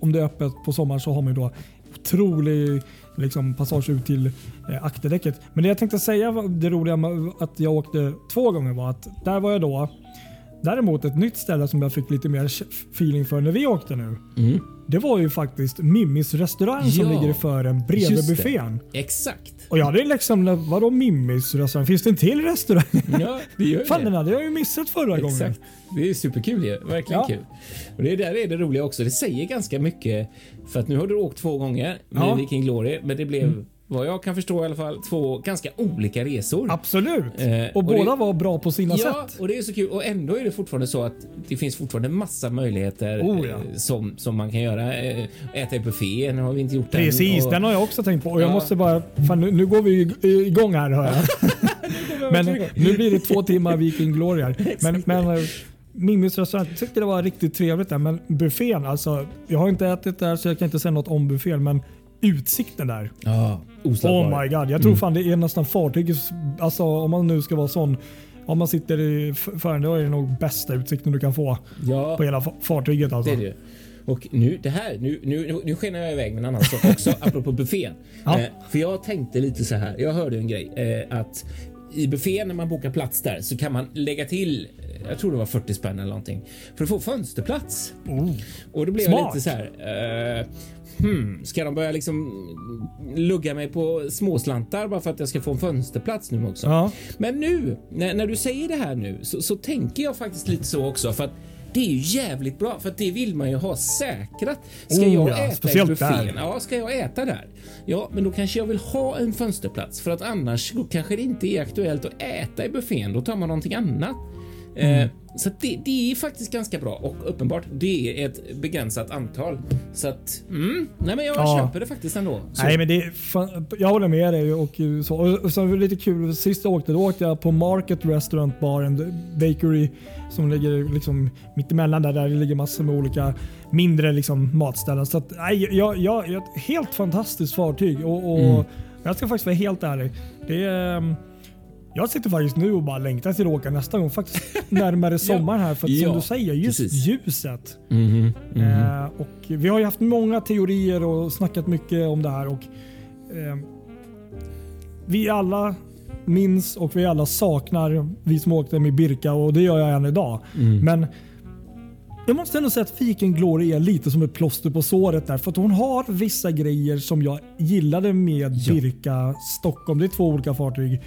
om det är öppet på sommaren, så har man ju då otrolig liksom, passage ut till eh, akterdäcket. Men det jag tänkte säga, det roliga med att jag åkte två gånger var att där var jag då Däremot ett nytt ställe som jag fick lite mer feeling för när vi åkte nu. Mm. Det var ju faktiskt Mimmis restaurang som Ja, ligger i fören bredvid just det. buffén. Exakt. Och jag hade liksom, vadå Mimmis restaurang? Finns det en till restaurang? Ja, det gör [LAUGHS] Fan det. den hade jag ju missat förra gången. Exakt. Det är superkul ju. Verkligen Ja. kul. Och det där är det roliga också. Det säger ganska mycket. För att nu har du åkt två gånger med Ja. Mm. Viking Glory, men det blev vad jag kan förstå i alla fall två ganska olika resor. Absolut. Eh, och, och båda det- var bra på sina Ja, sätt. och det är så kul. Och ändå är det fortfarande så att det finns fortfarande massa möjligheter Oh, ja. eh, som, som man kan göra. Eh, Äta i buffén har vi inte gjort Precis, än. Och- den har jag också tänkt på. Och jag Ja. måste bara, fan, nu, nu går vi ig- igång här hör jag. [LAUGHS] [LAUGHS] Men nu blir det två timmar Viking Glory här. [LAUGHS] Men, men eh, Mimmis restaurang, jag tyckte det var riktigt trevligt där. Men buffén, alltså. Jag har inte ätit där så jag kan inte säga något om buffén. Men utsikten där. Ja. Oh my god. Jag tror fan det är nästan fartygets, alltså om man nu ska vara sån. Om man sitter i fören, då är det nog bästa utsikten du kan få Ja, på hela fa- fartyget. Alltså. det är det. Och nu, det här, nu, nu, nu skenar jag iväg med en annan sak också, [LAUGHS] apropå buffén. Ja. Eh, för jag tänkte lite så här, jag hörde en grej, eh, att i buffén när man bokar plats där så kan man lägga till, eh, jag tror det var 40 spänn eller någonting, för att få fönsterplats. Oh. Och då blev Smart. jag lite så här, eh, hmm, ska de börja liksom lugga mig på småslantar bara för att jag ska få en fönsterplats nu också? Ja. Men nu, när, när du säger det här nu, så, så tänker jag faktiskt lite så också. För att det är ju jävligt bra, för att det vill man ju ha säkrat. Ska Oh, jag ja, äta i buffén? Ja, ska jag äta där? Ja, men då kanske jag vill ha en fönsterplats för att annars kanske det inte är aktuellt att äta i buffén. Då tar man någonting annat. Mm. Eh, så att det, det är faktiskt ganska bra och uppenbart det är ett begränsat antal. Så att, mm, nej men jag Ja. köper det faktiskt ändå. Så. Nej, men det fan, jag håller med dig. Och, så, och, och så var det lite kul, sist jag åkte då åkte jag på Market Restaurant Bar and Bakery som ligger liksom mittemellan där, där det ligger massor med olika mindre liksom, matställen. Så att, nej, jag, jag, jag, ett helt fantastiskt fartyg och, och Mm. jag ska faktiskt vara helt ärlig. Det är, ehm, jag sitter faktiskt nu och bara längtar till att åka nästa gång. Faktiskt [LAUGHS] närmare sommaren här. För att Ja, som du säger, just precis. ljuset. Mhm, mhm. Eh, och vi har ju haft många teorier och snackat mycket om det här. Och, eh, vi alla minns och vi alla saknar vi som åkte med Birka och det gör jag än idag. Mm. Men jag måste ändå säga att Viking Glory är lite som ett plåster på såret där. För att hon har vissa grejer som jag gillade med Ja. Birka Stockholm. Det är två olika fartyg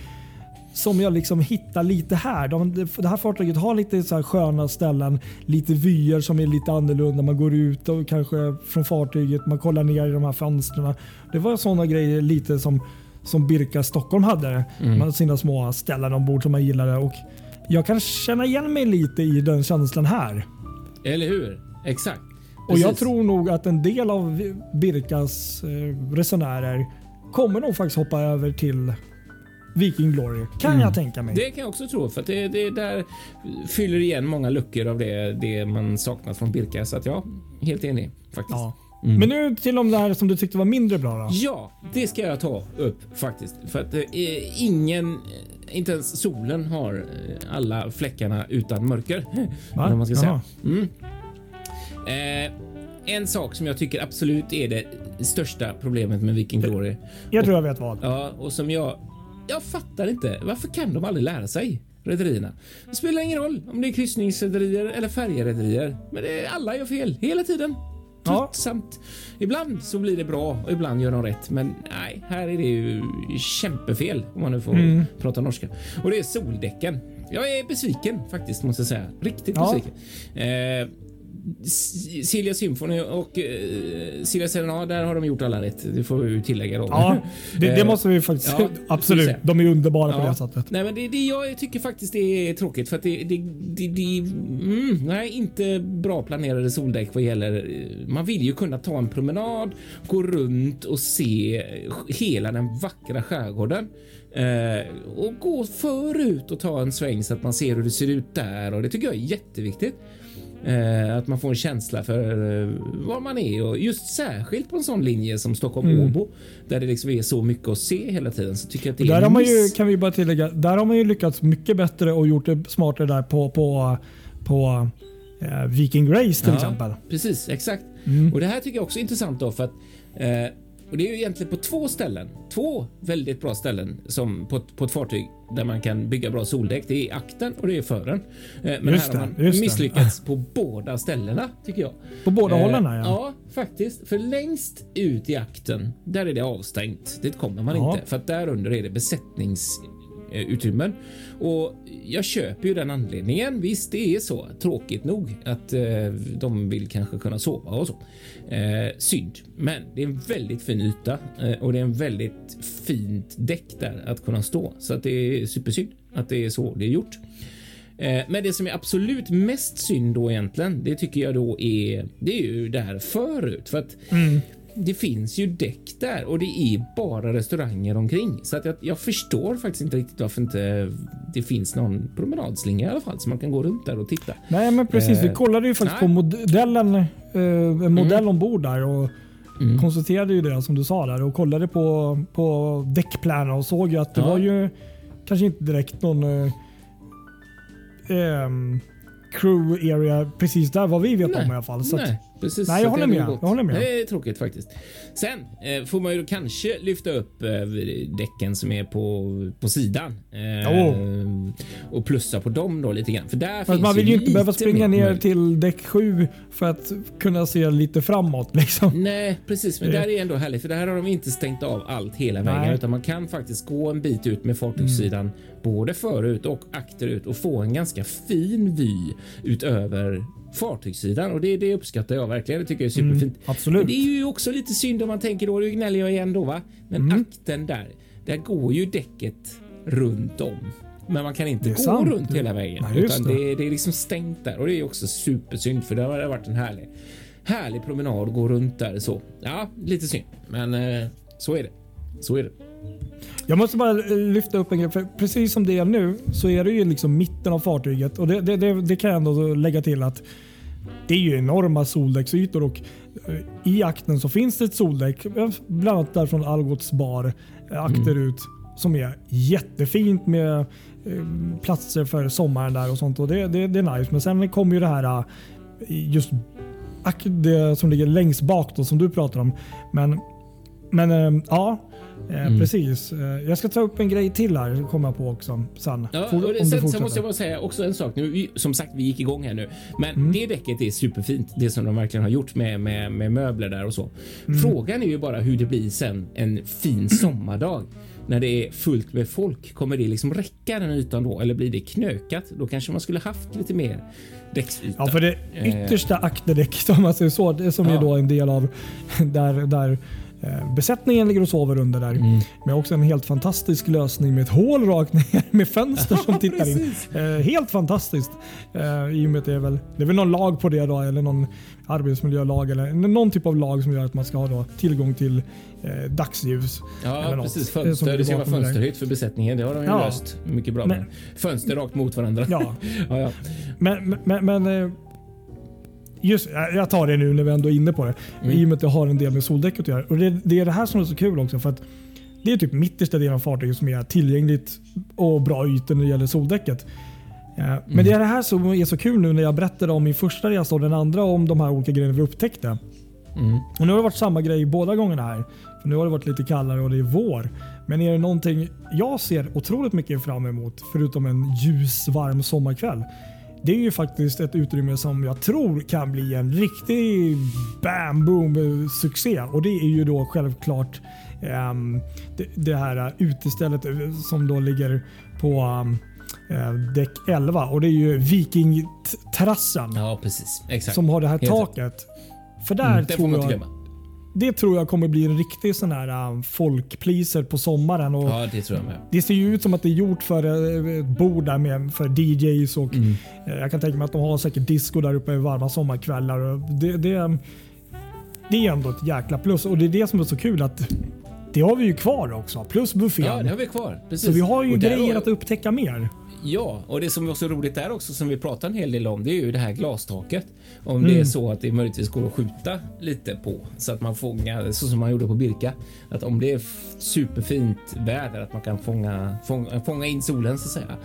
som jag liksom hittar lite här. De, det här fartyget har lite så här sköna ställen, lite vyer som är lite annorlunda. Man går ut och kanske från fartyget, man kollar ner i de här fönstren. Det var sådana grejer lite som, som Birka Stockholm hade. Man hade sina små ställen ombord som man gillade. Och jag kan känna igen mig lite i den känslan här. Eller hur? Exakt. Och jag Precis. tror nog att en del av Birkas eh, resenärer kommer nog faktiskt hoppa över till Viking Glory. Kan Mm. jag tänka mig. Det kan jag också tro, för att det, det där fyller igen många luckor av det, det man saknat från Birka. Så att ja, helt enig faktiskt. Ja. Mm. Men nu till de där som du tyckte var mindre bra då. Ja, det ska jag ta upp faktiskt. För att eh, ingen, eh, inte ens solen har eh, alla fläckarna utan mörker. Va? [LAUGHS] Man ska säga. Mm. Eh, en sak som jag tycker absolut är det största problemet med Viking Glory. Jag tror jag vet vad. Ja, och som jag... Jag fattar inte. Varför kan de aldrig lära sig? Rederierna. Det spelar ingen roll om det är kryssningsrederier eller färjerederier. Men det är, alla gör fel hela tiden. Ja. Ibland så blir det bra och ibland gör de rätt. Men nej, här är det ju kämpefel om man nu får Mm. prata norska. Och det är soldäcken. Jag är besviken faktiskt måste jag säga. Riktigt Ja. besviken. Eh, Silja Symphony och eh, Silja Serenade, där har de gjort alla rätt. Det får vi ju tillägga då. Ja, det, [LAUGHS] det Eh, måste vi faktiskt... ja, [LAUGHS] absolut. De är underbara på Ja. det sättet. Nej, men det, det jag tycker faktiskt det är tråkigt för att det, det, det, det mm, nej, inte bra planerade soldäck vad gäller. eh, Man vill ju kunna ta en promenad, gå runt och se hela den vackra skärgården. Eh, och gå förut och ta en sväng så att man ser hur det ser ut där och det tycker jag är jätteviktigt. Eh, att man får en känsla för eh, var man är och just särskilt på en sån linje som Stockholm-Åbo där det liksom är så mycket att se hela tiden så tycker jag att det är Där en har man ju, kan vi bara tillägga, där har man ju lyckats mycket bättre och gjort det smartare där på, på, på eh, Viking Grace till Ja, exempel. Precis, exakt. Mm. Och det här tycker jag också är intressant då för att eh, och det är ju egentligen på två ställen, två väldigt bra ställen som på, på ett fartyg där man kan bygga bra soldäck. Det är akten och det är fören. Eh, men Just här har det, man just det. misslyckats på båda ställena tycker jag. På båda Eh, hållen ja. Ja, faktiskt. För längst ut i akten, där är det avstängt. Dit kommer man Ja. inte för att där under är det Eh, utrymmen Och jag köper ju den anledningen. Visst, det är så tråkigt nog att eh, de vill kanske kunna sova och så. Eh, synd, men det är en väldigt fin yta eh, och det är en väldigt fint däck där att kunna stå så att det är supersynd att det är så det är gjort. Eh, men det som är absolut mest synd då egentligen, det tycker jag då är, det är ju det här förut för att mm det finns ju däck där och det är bara restauranger omkring så att jag, jag förstår faktiskt inte riktigt varför inte det finns någon promenadslinga i alla fall så man kan gå runt där och titta. Nej men precis, vi Eh, kollade ju faktiskt nej. på modellen, eh, en modell ombord där och Mm. konstaterade ju det som du sa där och kollade på, på däckplaner och såg ju att det Ja. var ju kanske inte direkt någon eh, ehm, crew area precis där vad vi vet om i alla fall. Så nej, precis. Nej, jag håller med. Jag håller med. Det är tråkigt faktiskt. Sen eh, får man ju kanske lyfta upp eh, däcken som är på, på sidan. Eh, Och plussa på dem då lite grann. För där finns man vill ju inte behöva springa ner till däck 7 för att kunna se lite framåt. Liksom. Nej, precis. Men Det- där är ändå härligt för där har de inte stängt av allt hela vägen Nej. utan man kan faktiskt gå en bit ut med fartygssidan både förut och akterut och få en ganska fin vy utöver fartygssidan och det, det uppskattar jag verkligen. Det tycker jag är superfint. Mm, absolut. Men det är ju också lite synd om man tänker då, nu gnäller jag igen då va? Men Mm. akten där, där går ju däcket runt om. Men man kan inte gå sant. runt hela vägen Nej, utan det. det. Det, är liksom stängt där och det är också supersynd för det har varit en härlig, härlig promenad gå runt där så. Ja, lite synd, men eh, så är det. Så är det. Jag måste bara eh, lyfta upp en grej. För precis som det är nu så är det ju liksom mitten av fartyget. Och det, det, det, det kan jag ändå lägga till att det är ju enorma soldäcksytor och eh, i akten så finns det ett soldäck, eh, bland annat där från Algots bar, eh, akterut, som är jättefint med platser för sommaren där och sånt. Och det, det, det är nice. Men sen kommer ju det här just det som ligger längst bak då, som du pratar om. Men, men ja, eh, Mm. precis. Eh, Jag ska ta upp en grej till här, kommer jag på också sen. Ja, och det, sen, sen måste jag bara säga också en sak. Nu, som sagt, vi gick igång här nu, men Mm. det däcket är superfint. Det som de verkligen har gjort med, med, med möbler där och så. Mm. Frågan är ju bara hur det blir sen en fin [CLEARS THROAT] sommardag när det är fullt med folk. Kommer det liksom räcka den ytan då eller blir det knökat? Då kanske man skulle haft lite mer däcksyta. Ja, för det Eh. yttersta akterdäcket [LAUGHS] om man säger så, det som är Ja. då en del av [LAUGHS] där, där besättningen ligger och sover under där. Mm. Men också en helt fantastisk lösning med ett hål rakt ner [LAUGHS] med fönster som tittar in. Eh, helt fantastiskt. Eh, I och med att det är väl, det är väl någon lag på det då, eller någon arbetsmiljölag eller någon typ av lag som gör att man ska ha då tillgång till eh, dagsljus. Ja, något. precis. Fönster. Det ska vara fönsterhytt för besättningen. Det har de ju Ja. löst mycket bra Men-. Fönster rakt mot varandra. Ja, [LAUGHS] ja, ja. men, men, men eh, just, jag tar det nu när vi ändå är inne på det. Mm. I och med att det har en del med soldäcket att göra. Och det, det är det här som är så kul också. för att Det är typ mittersta delen av fartyget som är tillgängligt och bra ytor när det gäller soldäcket. Eh, Mm. Men det är det här som är så kul nu när jag berättade om min första resa och den andra om de här olika grejerna vi upptäckte. Mm. Och nu har det varit samma grej båda gångerna här. För nu har det varit lite kallare och det är vår. Men är det någonting jag ser otroligt mycket fram emot, förutom en ljus, varm sommarkväll. Det är ju faktiskt ett utrymme som jag tror kan bli en riktig bam boom succé. Och det är ju då självklart ehm, det, det här utestället eh, som då ligger på eh, däck 11. Och det är ju Vikingterrassen Ja, precis. Exakt. som har det här Helt taket. För där Mm, tror jag. Det tror jag kommer bli en riktig sån här um, folkpleaser på sommaren. Och Ja, det tror jag med. Det ser ju ut som att det är gjort för eh, ett bord där med för DJs och Mm. eh, jag kan tänka mig att de har säkert disco där uppe i varma sommarkvällar. Det, det, det är ändå ett jäkla plus och det är det som är så kul att det har vi ju kvar också. Plus buffén. Ja, det har vi kvar. Precis. så vi har ju Och grejer har- att upptäcka mer. Ja, och det som var så roligt där också som vi pratar en hel del om det är ju det här glastaket. Om Mm. det är så att det möjligtvis går att skjuta lite på så att man fångar så som man gjorde på Birka. Att om det är superfint väder att man kan fånga, fånga, fånga in solen så att säga.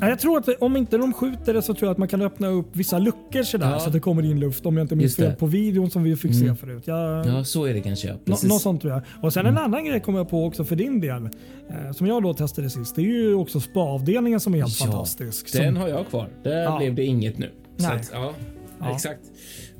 Ja, Jag tror att om inte de skjuter det så tror jag att man kan öppna upp vissa luckor sådär Ja. så att det kommer in luft. Om jag inte minns fel på videon som vi fick se Mm. förut. Jag, Ja, så är det kanske. Ja. Något sånt tror jag. Och sen en annan grej kom jag på också för din del. Eh, som jag då testade sist. Det är ju också spa-avdelningen som är helt Ja, fantastisk. Den Som, har jag kvar. Där blev det inget nu. Att, Ja. exakt.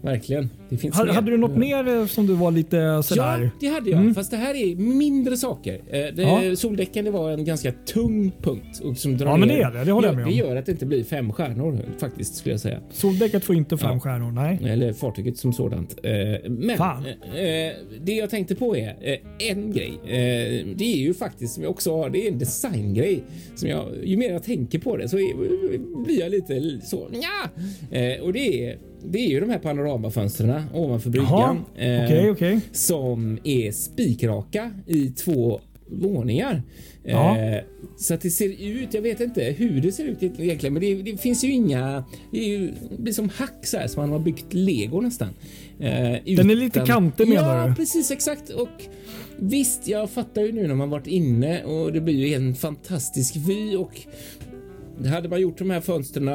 Verkligen. Det finns hade, mer. hade du något mer eh, som du var lite sådär? Ja, det hade jag. Mm. Fast det här är mindre saker. Eh, Det, Ja. Soldäcken det var en ganska tung punkt. Och som drar Ja, men det är det. Det håller jag med Det om. gör att det inte blir fem stjärnor faktiskt skulle jag säga. Soldäcket får inte fem Ja. stjärnor. Nej. Eller fartyget som sådant. Eh, Men Fan. eh, det jag tänkte på är eh, en grej. Eh, Det är ju faktiskt som jag också har. Det är en designgrej som jag ju mer jag tänker på det så är, blir jag lite så. Ja. Eh, Och det är det är ju de här panoramafönstren ovanför bryggan. eh, Okej, okej. som är spikraka i två våningar. Ja. Eh, så att det ser ut, jag vet inte hur det ser ut egentligen, men det, det finns ju inga, det, är ju, det blir som hack så här som man har byggt lego nästan. Eh, Den är lite kantig, menar ja, du? precis exakt. Och visst, jag fattar ju nu när man varit inne och det blir ju en fantastisk vy och hade man gjort de här fönstren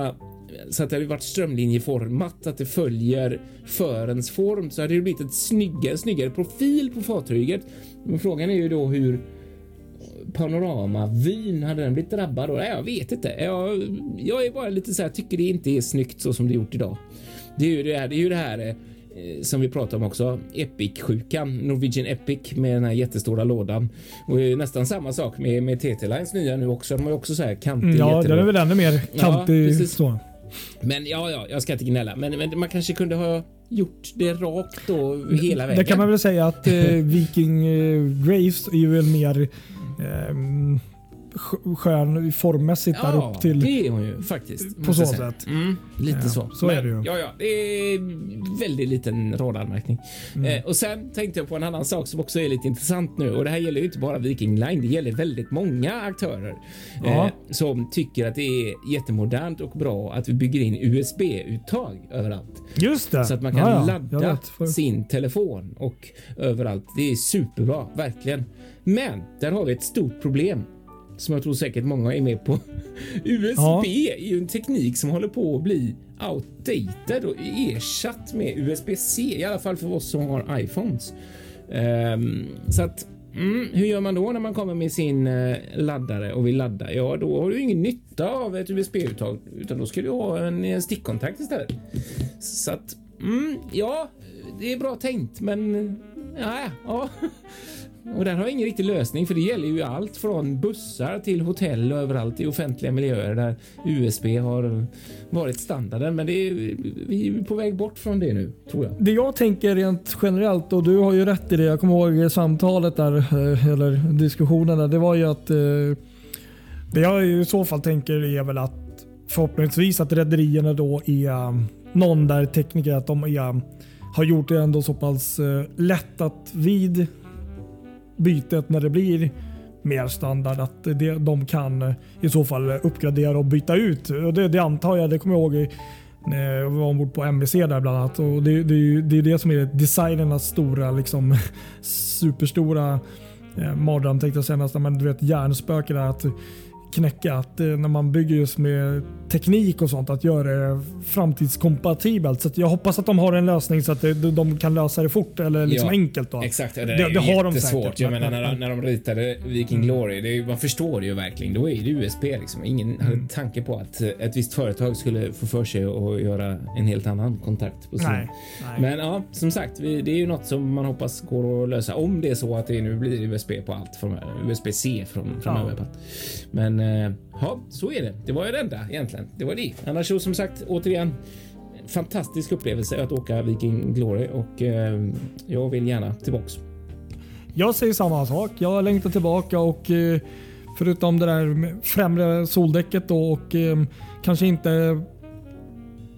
så att det hade varit strömlinjeformat, att det följer förens form så hade det blivit ett snyggare, snyggare profil på fartyget. Men frågan är ju då hur panoramavyn, hade den blivit drabbad då? Nej, jag vet inte. Jag, jag är bara lite så här, tycker det inte är snyggt så som det är gjort idag. Det är ju det här, det är ju det här eh, som vi pratade om också, Epic-sjukan, Norwegian Epic med den här jättestora lådan. Och nästan samma sak med, med TT Lines nya nu också. De har ju också så här kantig Mm, Ja, den är väl ännu mer kantig. precis. så. Men ja, ja, jag ska inte gnälla. Men, men man kanske kunde ha gjort det rakt då hela vägen. Det kan man väl säga att eh, Viking eh, Grace är ju väl mer eh, skön formmässigt där Ja, upp till. det är hon ju faktiskt. på så sätt. Mm, lite Ja, så. så är det ju. Ja, ja, det är väldigt liten radanmärkning. Mm. Eh, och sen tänkte jag på en annan sak som också är lite intressant nu och det här gäller ju inte bara Viking Line. Det gäller väldigt många aktörer Ja. eh, som tycker att det är jättemodernt och bra att vi bygger in USB-uttag överallt. Just det. Så att man kan Ja, ja. Ladda för- sin telefon och överallt. Det är superbra, verkligen. Men där har vi ett stort problem som jag tror säkert många är med på. [LAUGHS] USB Ja. är ju en teknik som håller på att bli outdated och ersatt med USB-C, i alla fall för oss som har iPhones. Ehm, så att Mm, hur gör man då när man kommer med sin eh, laddare och vill ladda? Ja, då har du ingen nytta av ett USB-uttag utan då ska du ha en, en stickkontakt istället. Så att, mm, ja, det är bra tänkt, men ja, ja. [LAUGHS] Och där har jag ingen riktig lösning för det gäller ju allt från bussar till hotell och överallt i offentliga miljöer där USB har varit standarden. Men det är, vi är på väg bort från det nu, tror jag. Det jag tänker rent generellt och du har ju rätt i det. Jag kommer ihåg samtalet där eh, eller diskussionen där. Det var ju att eh, det jag i så fall tänker är väl att förhoppningsvis att rederierna då är någon där tekniker att de är, har gjort det ändå så pass eh, lätt att vid bytet när det blir mer standard att det, de kan eh, i så fall uppgradera och byta ut. Och det, det antar jag, det kommer jag ihåg när Jag var ombord på MVC där bland annat. Och det, det, är ju- det är det som är designernas stora, liksom, [LAUGHS] superstora eh, mardröm tänkte jag säga nästan. Men du vet hjärnspöke där att knäcka. Att eh, när man bygger just med teknik och sånt, att göra det framtidskompatibelt. Så jag hoppas att de har en lösning så att de kan lösa det fort eller liksom Ja, enkelt. Då. Exakt, det, Det- är det har de säkert, Jag men- menar när, när de ritade Viking Glory, det man förstår det ju verkligen. Då är det USB liksom. Ingen Mm. hade tanke på att ett visst företag skulle få för sig att göra en helt annan kontakt. På sin. Nej, nej. Men ja, som sagt, vi, det är ju något som man hoppas går att lösa om det är så att det nu blir USB på allt från USB-C från, framöver. Ja. Men Eh, ja, så är det. Det var ju det enda egentligen. Det var det. Annars så som sagt, återigen, fantastisk upplevelse att åka Viking Glory och eh, jag vill gärna tillbaks. Jag säger samma sak. Jag längtar tillbaka och eh, förutom det där med främre soldäcket då och eh, kanske inte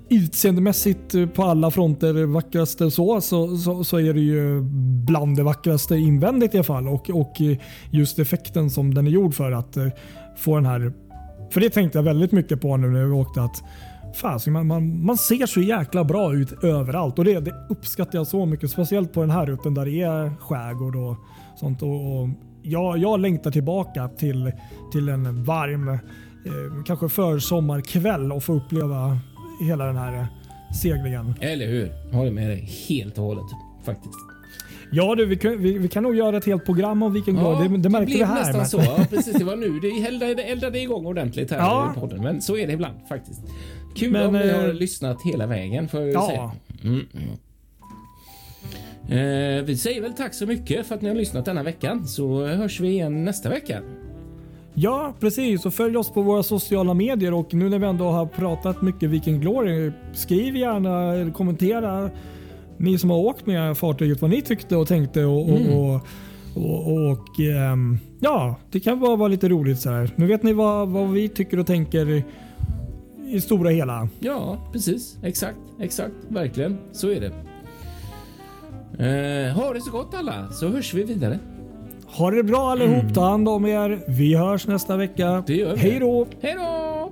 utseendemässigt på alla fronter vackraste så, så, så, så är det ju bland det vackraste invändigt i alla fall och, och just effekten som den är gjord för att eh, få den här. För det tänkte jag väldigt mycket på nu när vi åkte att Fasiken, man, man, man ser så jäkla bra ut överallt och det, det uppskattar jag så mycket. Speciellt på den här rutten där det är skärgård och sånt. Och, och jag, jag längtar tillbaka till, till en varm, eh, kanske försommarkväll och få uppleva hela den här eh, seglingen. Eller hur? Jag håller med dig helt och hållet faktiskt. Ja du, vi kan, vi, vi kan nog göra ett helt program om Viking Glory. det, det märkte vi här. nästan men- så. Ja, precis, det var nu det eldade, eldade igång ordentligt här Ja. i podden. Men så är det ibland faktiskt. Kul Men, om ni eh, har lyssnat hela vägen får Ja. säga. Mm. Eh, vi säger väl tack så mycket för att ni har lyssnat denna veckan så hörs vi igen nästa vecka. Ja, precis. Och följ oss på våra sociala medier och nu när vi ändå har pratat mycket Viking Glory, skriv gärna kommentera ni som har åkt med fartyget vad ni tyckte och tänkte och, Mm. och, och, och, och ehm, ja, det kan bara vara lite roligt så här. Nu vet ni vad, vad vi tycker och tänker i, i stora hela. Ja, precis. Exakt, exakt. Verkligen. Så är det. Eh, ha det så gott alla så hörs vi vidare. Ha det bra allihop. Ta hand om er. Vi hörs nästa vecka. Det gör vi. Hej då! Hej då!